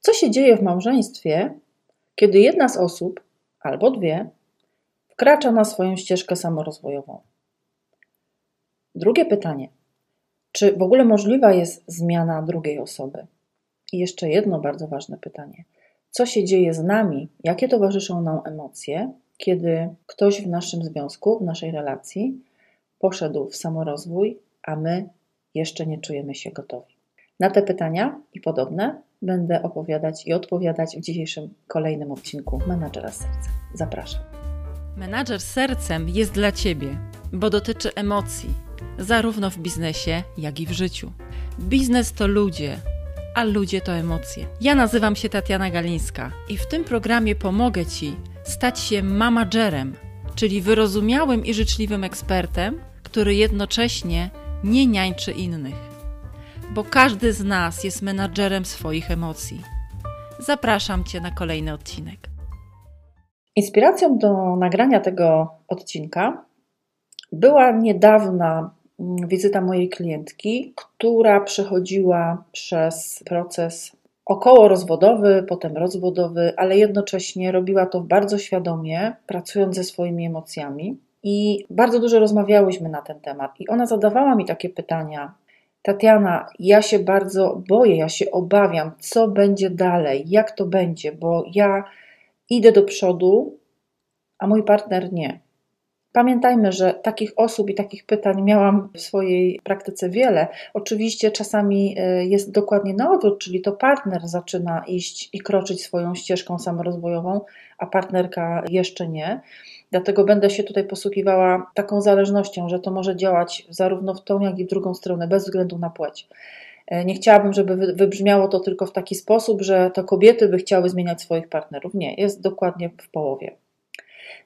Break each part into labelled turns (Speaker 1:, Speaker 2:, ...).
Speaker 1: Co się dzieje w małżeństwie, kiedy jedna z osób, albo dwie, wkracza na swoją ścieżkę samorozwojową? Drugie pytanie. Czy w ogóle możliwa jest zmiana drugiej osoby? I jeszcze jedno bardzo ważne pytanie. Co się dzieje z nami? Jakie towarzyszą nam emocje, kiedy ktoś w naszym związku, w naszej relacji poszedł w samorozwój, a my jeszcze nie czujemy się gotowi? Na te pytania i podobne będę opowiadać i odpowiadać w dzisiejszym kolejnym odcinku Menadżera Serca. Zapraszam.
Speaker 2: Menadżer sercem jest dla Ciebie, bo dotyczy emocji, zarówno w biznesie, jak i w życiu. Biznes to ludzie, a ludzie to emocje. Ja nazywam się Tatiana Galińska i w tym programie pomogę Ci stać się mamagerem, czyli wyrozumiałym i życzliwym ekspertem, który jednocześnie nie niańczy innych bo każdy z nas jest menadżerem swoich emocji. Zapraszam Cię na kolejny odcinek.
Speaker 1: Inspiracją do nagrania tego odcinka była niedawna mm, wizyta mojej klientki, która przechodziła przez proces około rozwodowy, potem rozwodowy, ale jednocześnie robiła to bardzo świadomie, pracując ze swoimi emocjami. I bardzo dużo rozmawiałyśmy na ten temat. I ona zadawała mi takie pytania, Tatiana, ja się bardzo boję, ja się obawiam, co będzie dalej, jak to będzie, bo ja idę do przodu, a mój partner nie. Pamiętajmy, że takich osób i takich pytań miałam w swojej praktyce wiele. Oczywiście czasami e, jest dokładnie na odwrót, czyli to partner zaczyna iść i kroczyć swoją ścieżką samorozwojową, a partnerka jeszcze nie. Dlatego będę się tutaj posługiwała taką zależnością, że to może działać zarówno w tą, jak i w drugą stronę, bez względu na płeć. E, nie chciałabym, żeby wybrzmiało to tylko w taki sposób, że to kobiety by chciały zmieniać swoich partnerów. Nie, jest dokładnie w połowie.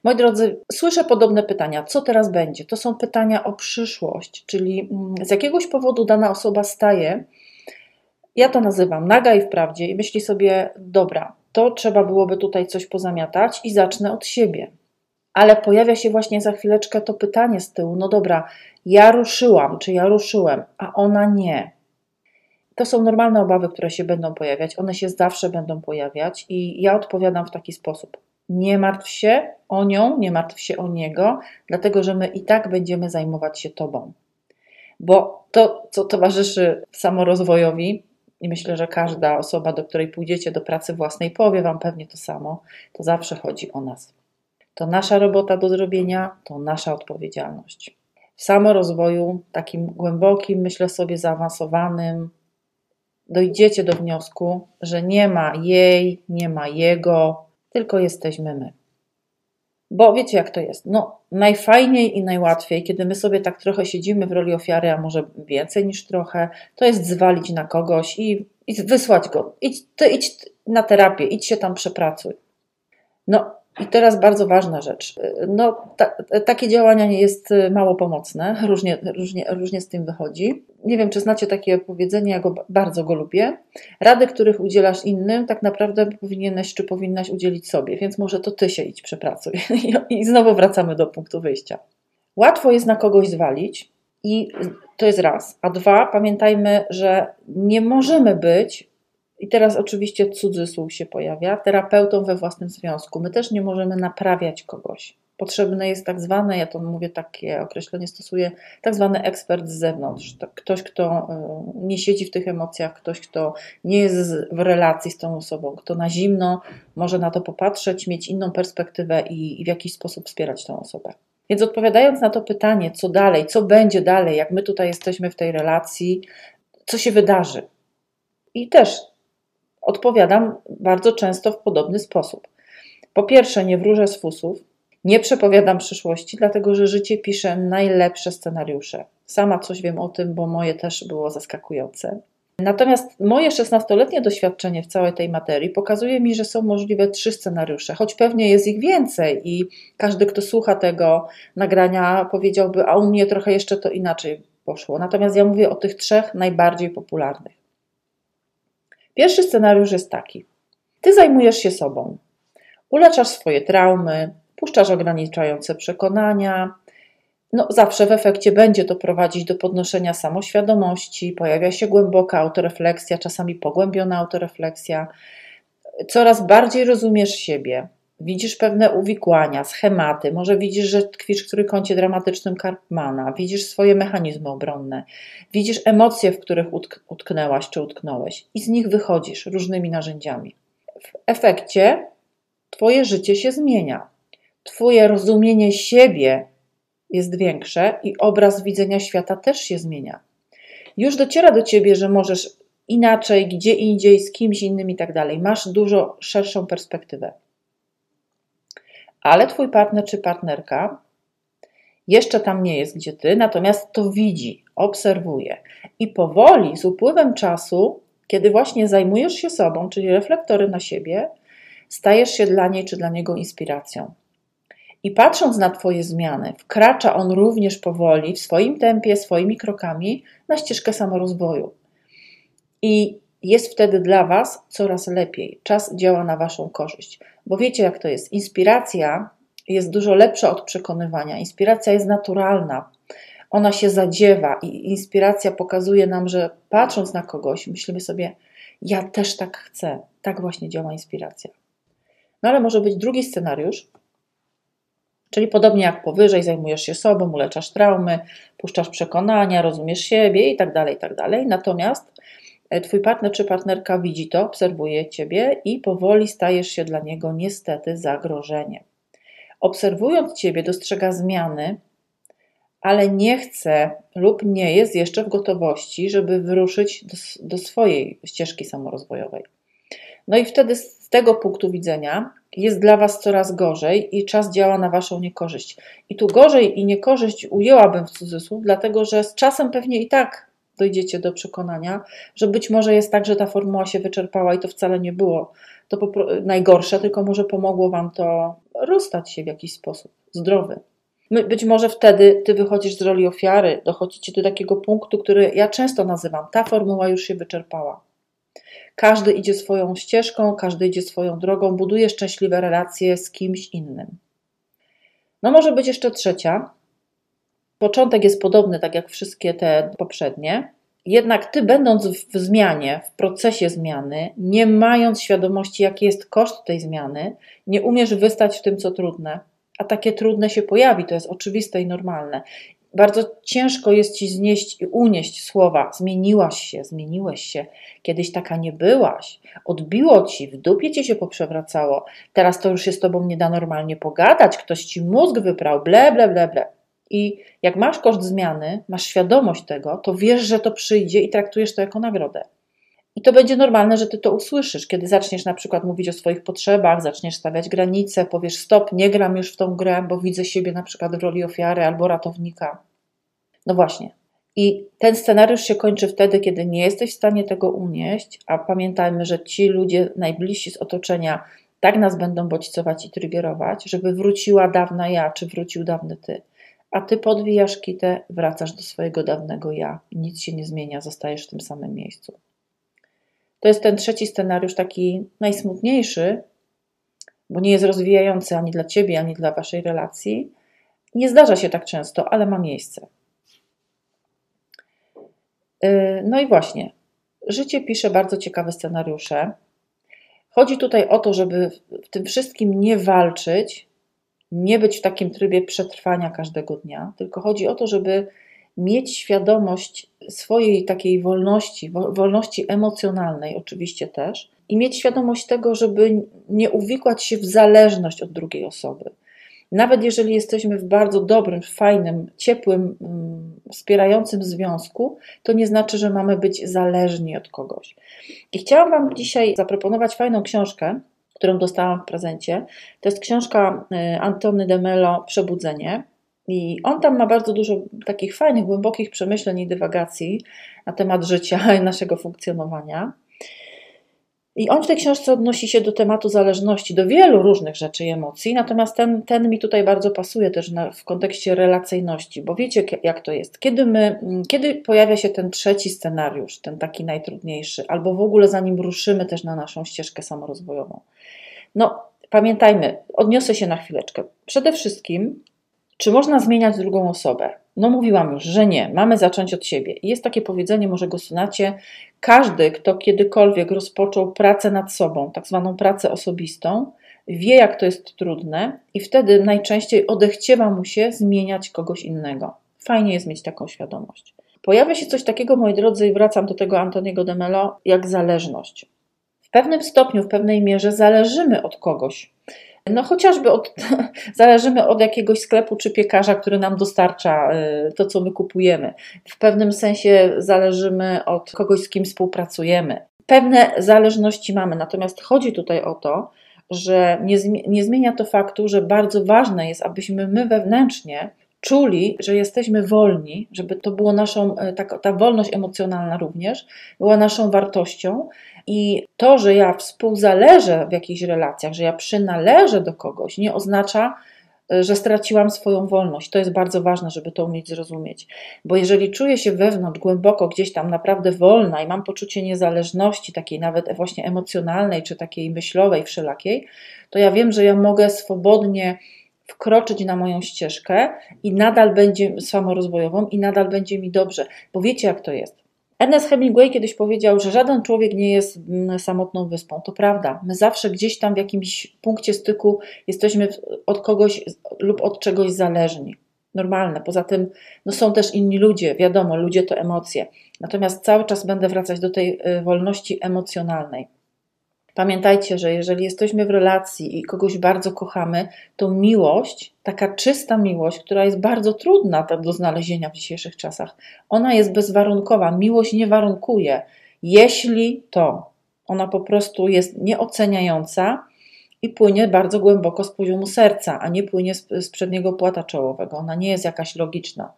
Speaker 1: Moi drodzy, słyszę podobne pytania. Co teraz będzie? To są pytania o przyszłość, czyli mm, z jakiegoś powodu dana osoba staje, ja to nazywam naga i wprawdzie, i myśli sobie, dobra, to trzeba byłoby tutaj coś pozamiatać i zacznę od siebie. Ale pojawia się właśnie za chwileczkę to pytanie z tyłu: no dobra, ja ruszyłam, czy ja ruszyłem, a ona nie. To są normalne obawy, które się będą pojawiać, one się zawsze będą pojawiać, i ja odpowiadam w taki sposób: nie martw się o nią, nie martw się o niego, dlatego że my i tak będziemy zajmować się tobą. Bo to, co towarzyszy samorozwojowi, i myślę, że każda osoba, do której pójdziecie do pracy własnej, powie Wam pewnie to samo, to zawsze chodzi o nas. To nasza robota do zrobienia, to nasza odpowiedzialność. W samorozwoju, takim głębokim, myślę sobie, zaawansowanym, dojdziecie do wniosku, że nie ma jej, nie ma jego, tylko jesteśmy my. Bo wiecie, jak to jest? No, najfajniej i najłatwiej, kiedy my sobie tak trochę siedzimy w roli ofiary, a może więcej niż trochę, to jest zwalić na kogoś i, i wysłać go. Idź, ty idź na terapię, idź się tam przepracuj. No, i teraz bardzo ważna rzecz. No, ta, takie działania nie jest mało pomocne, różnie, różnie, różnie z tym wychodzi. Nie wiem, czy znacie takie powiedzenie, ja go bardzo go lubię. Rady, których udzielasz innym, tak naprawdę powinieneś czy powinnaś udzielić sobie, więc może to ty się idź przepracuj. I znowu wracamy do punktu wyjścia. Łatwo jest na kogoś zwalić, i to jest raz. A dwa, pamiętajmy, że nie możemy być i teraz oczywiście cudzysłów się pojawia, terapeutą we własnym związku. My też nie możemy naprawiać kogoś. Potrzebny jest tak zwany, ja to mówię takie określenie stosuję, tak zwany ekspert z zewnątrz. Ktoś, kto y, nie siedzi w tych emocjach, ktoś, kto nie jest w relacji z tą osobą, kto na zimno może na to popatrzeć, mieć inną perspektywę i w jakiś sposób wspierać tą osobę. Więc odpowiadając na to pytanie, co dalej, co będzie dalej, jak my tutaj jesteśmy w tej relacji, co się wydarzy. I też odpowiadam bardzo często w podobny sposób. Po pierwsze, nie wróżę z fusów, nie przepowiadam przyszłości, dlatego że życie pisze najlepsze scenariusze. Sama coś wiem o tym, bo moje też było zaskakujące. Natomiast moje 16-letnie doświadczenie w całej tej materii pokazuje mi, że są możliwe trzy scenariusze, choć pewnie jest ich więcej i każdy, kto słucha tego nagrania, powiedziałby, a u mnie trochę jeszcze to inaczej poszło. Natomiast ja mówię o tych trzech najbardziej popularnych. Pierwszy scenariusz jest taki. Ty zajmujesz się sobą. Uleczasz swoje traumy, puszczasz ograniczające przekonania, no zawsze w efekcie będzie to prowadzić do podnoszenia samoświadomości, pojawia się głęboka autorefleksja, czasami pogłębiona autorefleksja. Coraz bardziej rozumiesz siebie, widzisz pewne uwikłania, schematy, może widzisz, że tkwisz w trójkącie dramatycznym Karpmana, widzisz swoje mechanizmy obronne, widzisz emocje, w których utk utknęłaś czy utknąłeś i z nich wychodzisz różnymi narzędziami. W efekcie Twoje życie się zmienia. Twoje rozumienie siebie jest większe i obraz widzenia świata też się zmienia. Już dociera do ciebie, że możesz inaczej, gdzie indziej, z kimś innym i tak dalej. Masz dużo szerszą perspektywę. Ale twój partner czy partnerka jeszcze tam nie jest, gdzie ty, natomiast to widzi, obserwuje. I powoli, z upływem czasu, kiedy właśnie zajmujesz się sobą, czyli reflektory na siebie, stajesz się dla niej czy dla niego inspiracją. I patrząc na Twoje zmiany, wkracza on również powoli, w swoim tempie, swoimi krokami na ścieżkę samorozwoju. I jest wtedy dla Was coraz lepiej. Czas działa na Waszą korzyść. Bo wiecie, jak to jest. Inspiracja jest dużo lepsza od przekonywania. Inspiracja jest naturalna. Ona się zadziewa i inspiracja pokazuje nam, że patrząc na kogoś, myślimy sobie, ja też tak chcę. Tak właśnie działa inspiracja. No ale może być drugi scenariusz, Czyli podobnie jak powyżej, zajmujesz się sobą, uleczasz traumy, puszczasz przekonania, rozumiesz siebie i tak dalej, i tak dalej. Natomiast Twój partner czy partnerka widzi to, obserwuje Ciebie i powoli stajesz się dla niego niestety zagrożeniem. Obserwując Ciebie, dostrzega zmiany, ale nie chce lub nie jest jeszcze w gotowości, żeby wyruszyć do, do swojej ścieżki samorozwojowej. No i wtedy z tego punktu widzenia jest dla Was coraz gorzej i czas działa na Waszą niekorzyść. I tu gorzej i niekorzyść ujęłabym w cudzysłów, dlatego że z czasem pewnie i tak dojdziecie do przekonania, że być może jest tak, że ta formuła się wyczerpała i to wcale nie było to najgorsze, tylko może pomogło Wam to rozstać się w jakiś sposób zdrowy. Być może wtedy Ty wychodzisz z roli ofiary, dochodzicie do takiego punktu, który ja często nazywam, ta formuła już się wyczerpała. Każdy idzie swoją ścieżką, każdy idzie swoją drogą, buduje szczęśliwe relacje z kimś innym. No może być jeszcze trzecia. Początek jest podobny, tak jak wszystkie te poprzednie. Jednak ty, będąc w zmianie, w procesie zmiany, nie mając świadomości, jaki jest koszt tej zmiany, nie umiesz wystać w tym, co trudne. A takie trudne się pojawi, to jest oczywiste i normalne bardzo ciężko jest ci znieść i unieść słowa zmieniłaś się, zmieniłeś się, kiedyś taka nie byłaś, odbiło ci, w dupie ci się poprzewracało, teraz to już się z tobą nie da normalnie pogadać, ktoś ci mózg wyprał, ble, ble, ble, ble. I jak masz koszt zmiany, masz świadomość tego, to wiesz, że to przyjdzie i traktujesz to jako nagrodę. I to będzie normalne, że ty to usłyszysz, kiedy zaczniesz na przykład mówić o swoich potrzebach, zaczniesz stawiać granice, powiesz stop, nie gram już w tą grę, bo widzę siebie na przykład w roli ofiary albo ratownika. No właśnie. I ten scenariusz się kończy wtedy, kiedy nie jesteś w stanie tego unieść, a pamiętajmy, że ci ludzie najbliżsi z otoczenia tak nas będą bodźcować i triggerować, żeby wróciła dawna ja, czy wrócił dawny ty. A ty podwijasz kitę, wracasz do swojego dawnego ja. Nic się nie zmienia, zostajesz w tym samym miejscu. To jest ten trzeci scenariusz, taki najsmutniejszy, bo nie jest rozwijający ani dla ciebie, ani dla waszej relacji. Nie zdarza się tak często, ale ma miejsce. Yy, no i właśnie, życie pisze bardzo ciekawe scenariusze. Chodzi tutaj o to, żeby w tym wszystkim nie walczyć, nie być w takim trybie przetrwania każdego dnia, tylko chodzi o to, żeby mieć świadomość swojej takiej wolności, wolności emocjonalnej oczywiście też, i mieć świadomość tego, żeby nie uwikłać się w zależność od drugiej osoby. Nawet jeżeli jesteśmy w bardzo dobrym, fajnym, ciepłym, mm, wspierającym związku, to nie znaczy, że mamy być zależni od kogoś. I chciałam Wam dzisiaj zaproponować fajną książkę, którą dostałam w prezencie. To jest książka y, Antony de Mello Przebudzenie. I on tam ma bardzo dużo takich fajnych, głębokich przemyśleń i dywagacji na temat życia i naszego funkcjonowania. I on w tej książce odnosi się do tematu zależności, do wielu różnych rzeczy i emocji, natomiast ten, ten mi tutaj bardzo pasuje też na, w kontekście relacyjności, bo wiecie jak to jest. Kiedy, my, kiedy pojawia się ten trzeci scenariusz, ten taki najtrudniejszy, albo w ogóle zanim ruszymy też na naszą ścieżkę samorozwojową. No, pamiętajmy, odniosę się na chwileczkę. Przede wszystkim Czy można zmieniać drugą osobę? No mówiłam już, że nie. Mamy zacząć od siebie. Jest takie powiedzenie, może go znacie. Każdy, kto kiedykolwiek rozpoczął pracę nad sobą, tak zwaną pracę osobistą, wie, jak to jest trudne, i wtedy najczęściej odechciewa mu się zmieniać kogoś innego. Fajnie jest mieć taką świadomość. Pojawia się coś takiego, moi drodzy, i wracam do tego Antoniego de Mello, jak zależność. W pewnym stopniu, w pewnej mierze zależymy od kogoś. No chociażby od, zależymy od jakiegoś sklepu czy piekarza, który nam dostarcza y, to, co my kupujemy. W pewnym sensie zależymy od kogoś, z kim współpracujemy. Pewne zależności mamy, natomiast chodzi tutaj o to, że nie, nie zmienia to faktu, że bardzo ważne jest, abyśmy my wewnętrznie czuli, że jesteśmy wolni, żeby to było naszą, e, ta, ta wolność emocjonalna również, była naszą wartością. I to, że ja współzależę w jakichś relacjach, że ja przynależę do kogoś, nie oznacza, e, że straciłam swoją wolność. To jest bardzo ważne, żeby to umieć zrozumieć. Bo jeżeli czuję się wewnątrz, głęboko gdzieś tam naprawdę wolna i mam poczucie niezależności, takiej nawet właśnie emocjonalnej, czy takiej myślowej, wszelakiej, to ja wiem, że ja mogę swobodnie wkroczyć na moją ścieżkę i nadal będzie samorozwojową i nadal będzie mi dobrze, bo wiecie jak to jest. Ernest Hemingway kiedyś powiedział, że żaden człowiek nie jest mm, samotną wyspą. To prawda. My zawsze gdzieś tam w jakimś punkcie styku jesteśmy od kogoś lub od czegoś zależni. Normalne. Poza tym no są też inni ludzie, wiadomo, ludzie to emocje. Natomiast cały czas będę wracać do tej y, wolności emocjonalnej. Pamiętajcie, że jeżeli jesteśmy w relacji i kogoś bardzo kochamy, to miłość, taka czysta miłość, która jest bardzo trudna do znalezienia w dzisiejszych czasach, ona jest bezwarunkowa. Miłość nie warunkuje. Jeśli to, ona po prostu jest nieoceniająca i płynie bardzo głęboko z poziomu serca, a nie płynie z, z przedniego płata czołowego. Ona nie jest jakaś logiczna.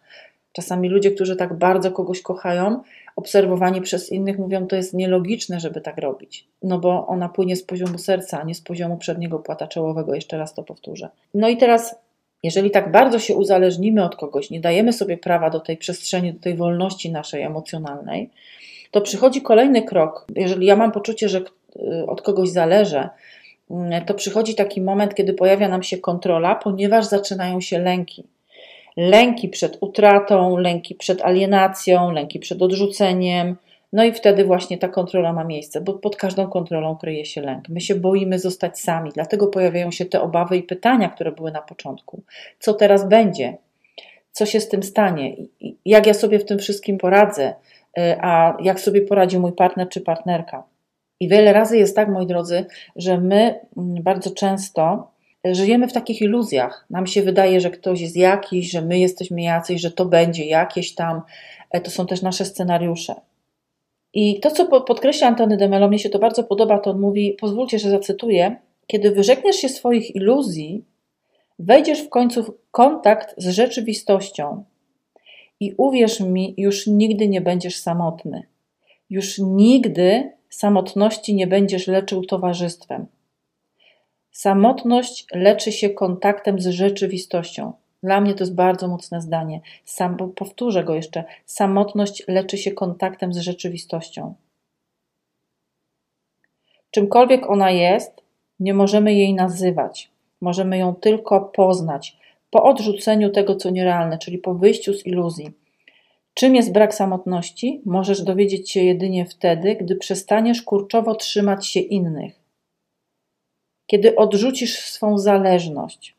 Speaker 1: Czasami ludzie, którzy tak bardzo kogoś kochają, obserwowani przez innych, mówią, to jest nielogiczne, żeby tak robić, no bo ona płynie z poziomu serca, a nie z poziomu przedniego płata czołowego. Jeszcze raz to powtórzę. No i teraz, jeżeli tak bardzo się uzależnimy od kogoś, nie dajemy sobie prawa do tej przestrzeni, do tej wolności naszej emocjonalnej, to przychodzi kolejny krok. Jeżeli ja mam poczucie, że y, od kogoś zależę, y, to przychodzi taki moment, kiedy pojawia nam się kontrola, ponieważ zaczynają się lęki lęki przed utratą, lęki przed alienacją, lęki przed odrzuceniem. No i wtedy właśnie ta kontrola ma miejsce, bo pod każdą kontrolą kryje się lęk. My się boimy zostać sami, dlatego pojawiają się te obawy i pytania, które były na początku. Co teraz będzie? Co się z tym stanie? Jak ja sobie w tym wszystkim poradzę? Y, a jak sobie poradzi mój partner czy partnerka? I wiele razy jest tak, moi drodzy, że my mm, bardzo często żyjemy w takich iluzjach. Nam się wydaje, że ktoś jest jakiś, że my jesteśmy jacyś, że to będzie jakieś tam. E, to są też nasze scenariusze. I to, co podkreśla Antony de Mello, mnie się to bardzo podoba, to on mówi, pozwólcie, że zacytuję, kiedy wyrzekniesz się swoich iluzji, wejdziesz w końcu w kontakt z rzeczywistością i uwierz mi, już nigdy nie będziesz samotny. Już nigdy samotności nie będziesz leczył towarzystwem. Samotność leczy się kontaktem z rzeczywistością. Dla mnie to jest bardzo mocne zdanie. Sam, powtórzę go jeszcze. Samotność leczy się kontaktem z rzeczywistością. Czymkolwiek ona jest, nie możemy jej nazywać. Możemy ją tylko poznać po odrzuceniu tego, co nierealne, czyli po wyjściu z iluzji. Czym jest brak samotności? Możesz dowiedzieć się jedynie wtedy, gdy przestaniesz kurczowo trzymać się innych kiedy odrzucisz swą zależność.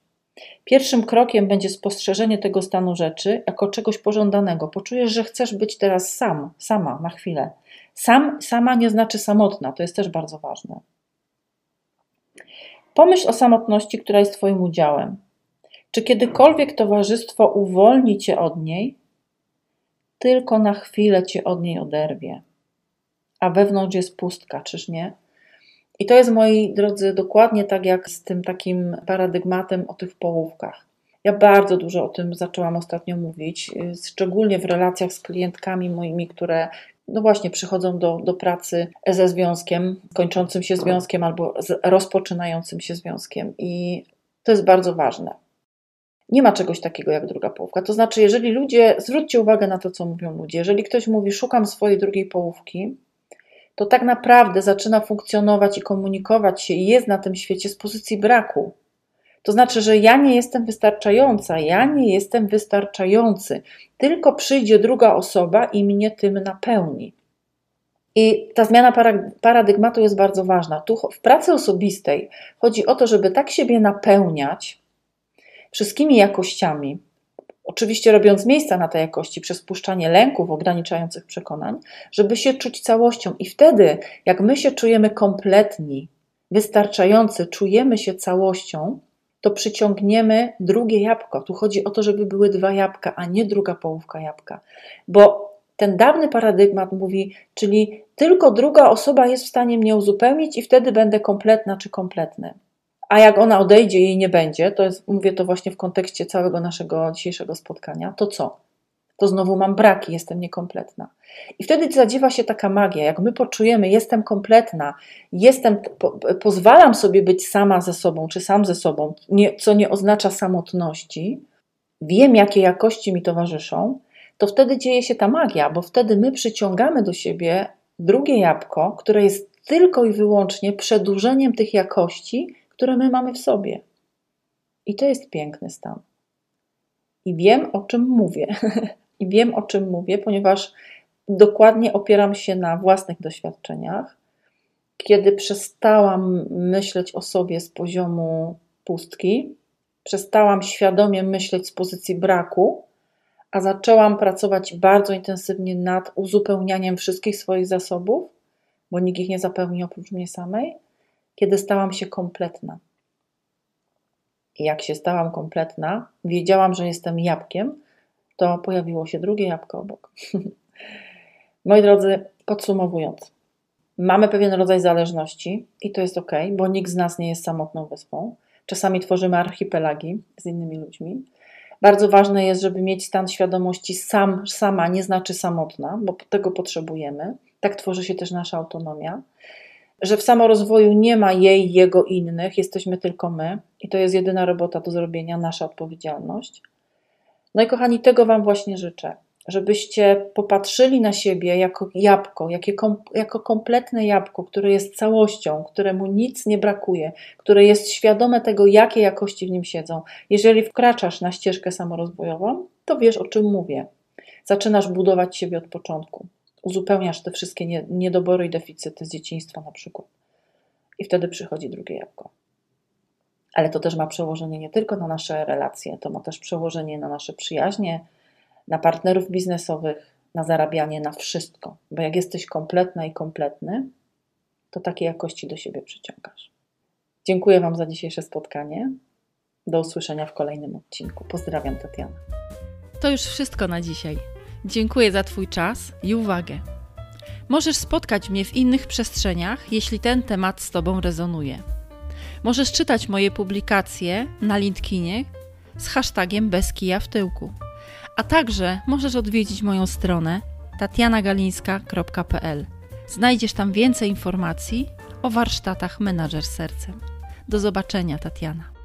Speaker 1: Pierwszym krokiem będzie spostrzeżenie tego stanu rzeczy jako czegoś pożądanego. Poczujesz, że chcesz być teraz sam, sama na chwilę. Sam, sama nie znaczy samotna, to jest też bardzo ważne. Pomyśl o samotności, która jest Twoim udziałem. Czy kiedykolwiek towarzystwo uwolni Cię od niej? Tylko na chwilę Cię od niej oderwie. A wewnątrz jest pustka, czyż nie? I to jest, moi drodzy, dokładnie tak jak z tym takim paradygmatem o tych połówkach. Ja bardzo dużo o tym zaczęłam ostatnio mówić, szczególnie w relacjach z klientkami moimi, które no właśnie przychodzą do, do pracy ze związkiem, kończącym się związkiem albo rozpoczynającym się związkiem. I to jest bardzo ważne. Nie ma czegoś takiego jak druga połówka. To znaczy, jeżeli ludzie, zwróćcie uwagę na to, co mówią ludzie, jeżeli ktoś mówi, szukam swojej drugiej połówki, to tak naprawdę zaczyna funkcjonować i komunikować się i jest na tym świecie z pozycji braku. To znaczy, że ja nie jestem wystarczająca, ja nie jestem wystarczający. Tylko przyjdzie druga osoba i mnie tym napełni. I ta zmiana paradygmatu jest bardzo ważna. Tu w pracy osobistej chodzi o to, żeby tak siebie napełniać wszystkimi jakościami, oczywiście robiąc miejsca na te jakości przez puszczanie lęków, ograniczających przekonań, żeby się czuć całością. I wtedy, jak my się czujemy kompletni, wystarczający, czujemy się całością, to przyciągniemy drugie jabłko. Tu chodzi o to, żeby były dwa jabłka, a nie druga połówka jabłka. Bo ten dawny paradygmat mówi, czyli tylko druga osoba jest w stanie mnie uzupełnić i wtedy będę kompletna czy kompletny. A jak ona odejdzie i jej nie będzie, to jest, mówię to właśnie w kontekście całego naszego dzisiejszego spotkania, to co? To znowu mam braki, jestem niekompletna. I wtedy zadziewa się taka magia, jak my poczujemy, jestem kompletna, jestem, po, pozwalam sobie być sama ze sobą, czy sam ze sobą, nie, co nie oznacza samotności, wiem, jakie jakości mi towarzyszą, to wtedy dzieje się ta magia, bo wtedy my przyciągamy do siebie drugie jabłko, które jest tylko i wyłącznie przedłużeniem tych jakości, które my mamy w sobie. I to jest piękny stan. I wiem, o czym mówię. I wiem, o czym mówię, ponieważ dokładnie opieram się na własnych doświadczeniach. Kiedy przestałam myśleć o sobie z poziomu pustki, przestałam świadomie myśleć z pozycji braku, a zaczęłam pracować bardzo intensywnie nad uzupełnianiem wszystkich swoich zasobów, bo nikt ich nie zapełni oprócz mnie samej, kiedy stałam się kompletna. I jak się stałam kompletna, wiedziałam, że jestem jabłkiem, to pojawiło się drugie jabłko obok. Moi drodzy, podsumowując, mamy pewien rodzaj zależności i to jest ok, bo nikt z nas nie jest samotną wyspą. Czasami tworzymy archipelagi z innymi ludźmi. Bardzo ważne jest, żeby mieć stan świadomości sam, sama, nie znaczy samotna, bo tego potrzebujemy. Tak tworzy się też nasza autonomia. Że w samorozwoju nie ma jej, jego, innych, jesteśmy tylko my i to jest jedyna robota do zrobienia, nasza odpowiedzialność. No i kochani, tego Wam właśnie życzę żebyście popatrzyli na siebie jako jabłko, jako kompletne jabłko, które jest całością, któremu nic nie brakuje, które jest świadome tego, jakie jakości w nim siedzą. Jeżeli wkraczasz na ścieżkę samorozwojową, to wiesz o czym mówię. Zaczynasz budować siebie od początku. Uzupełniasz te wszystkie niedobory i deficyty z dzieciństwa na przykład. I wtedy przychodzi drugie jabłko. Ale to też ma przełożenie nie tylko na nasze relacje, to ma też przełożenie na nasze przyjaźnie, na partnerów biznesowych, na zarabianie, na wszystko. Bo jak jesteś kompletna i kompletny, to takie jakości do siebie przyciągasz. Dziękuję Wam za dzisiejsze spotkanie. Do usłyszenia w kolejnym odcinku. Pozdrawiam, Tatiana.
Speaker 2: To już wszystko na dzisiaj. Dziękuję za Twój czas i uwagę. Możesz spotkać mnie w innych przestrzeniach, jeśli ten temat z Tobą rezonuje. Możesz czytać moje publikacje na LinkedInie z hashtagiem bez kija w tyłku. A także możesz odwiedzić moją stronę tatianagalińska.pl. Znajdziesz tam więcej informacji o warsztatach Menadżer Sercem. Do zobaczenia, Tatiana.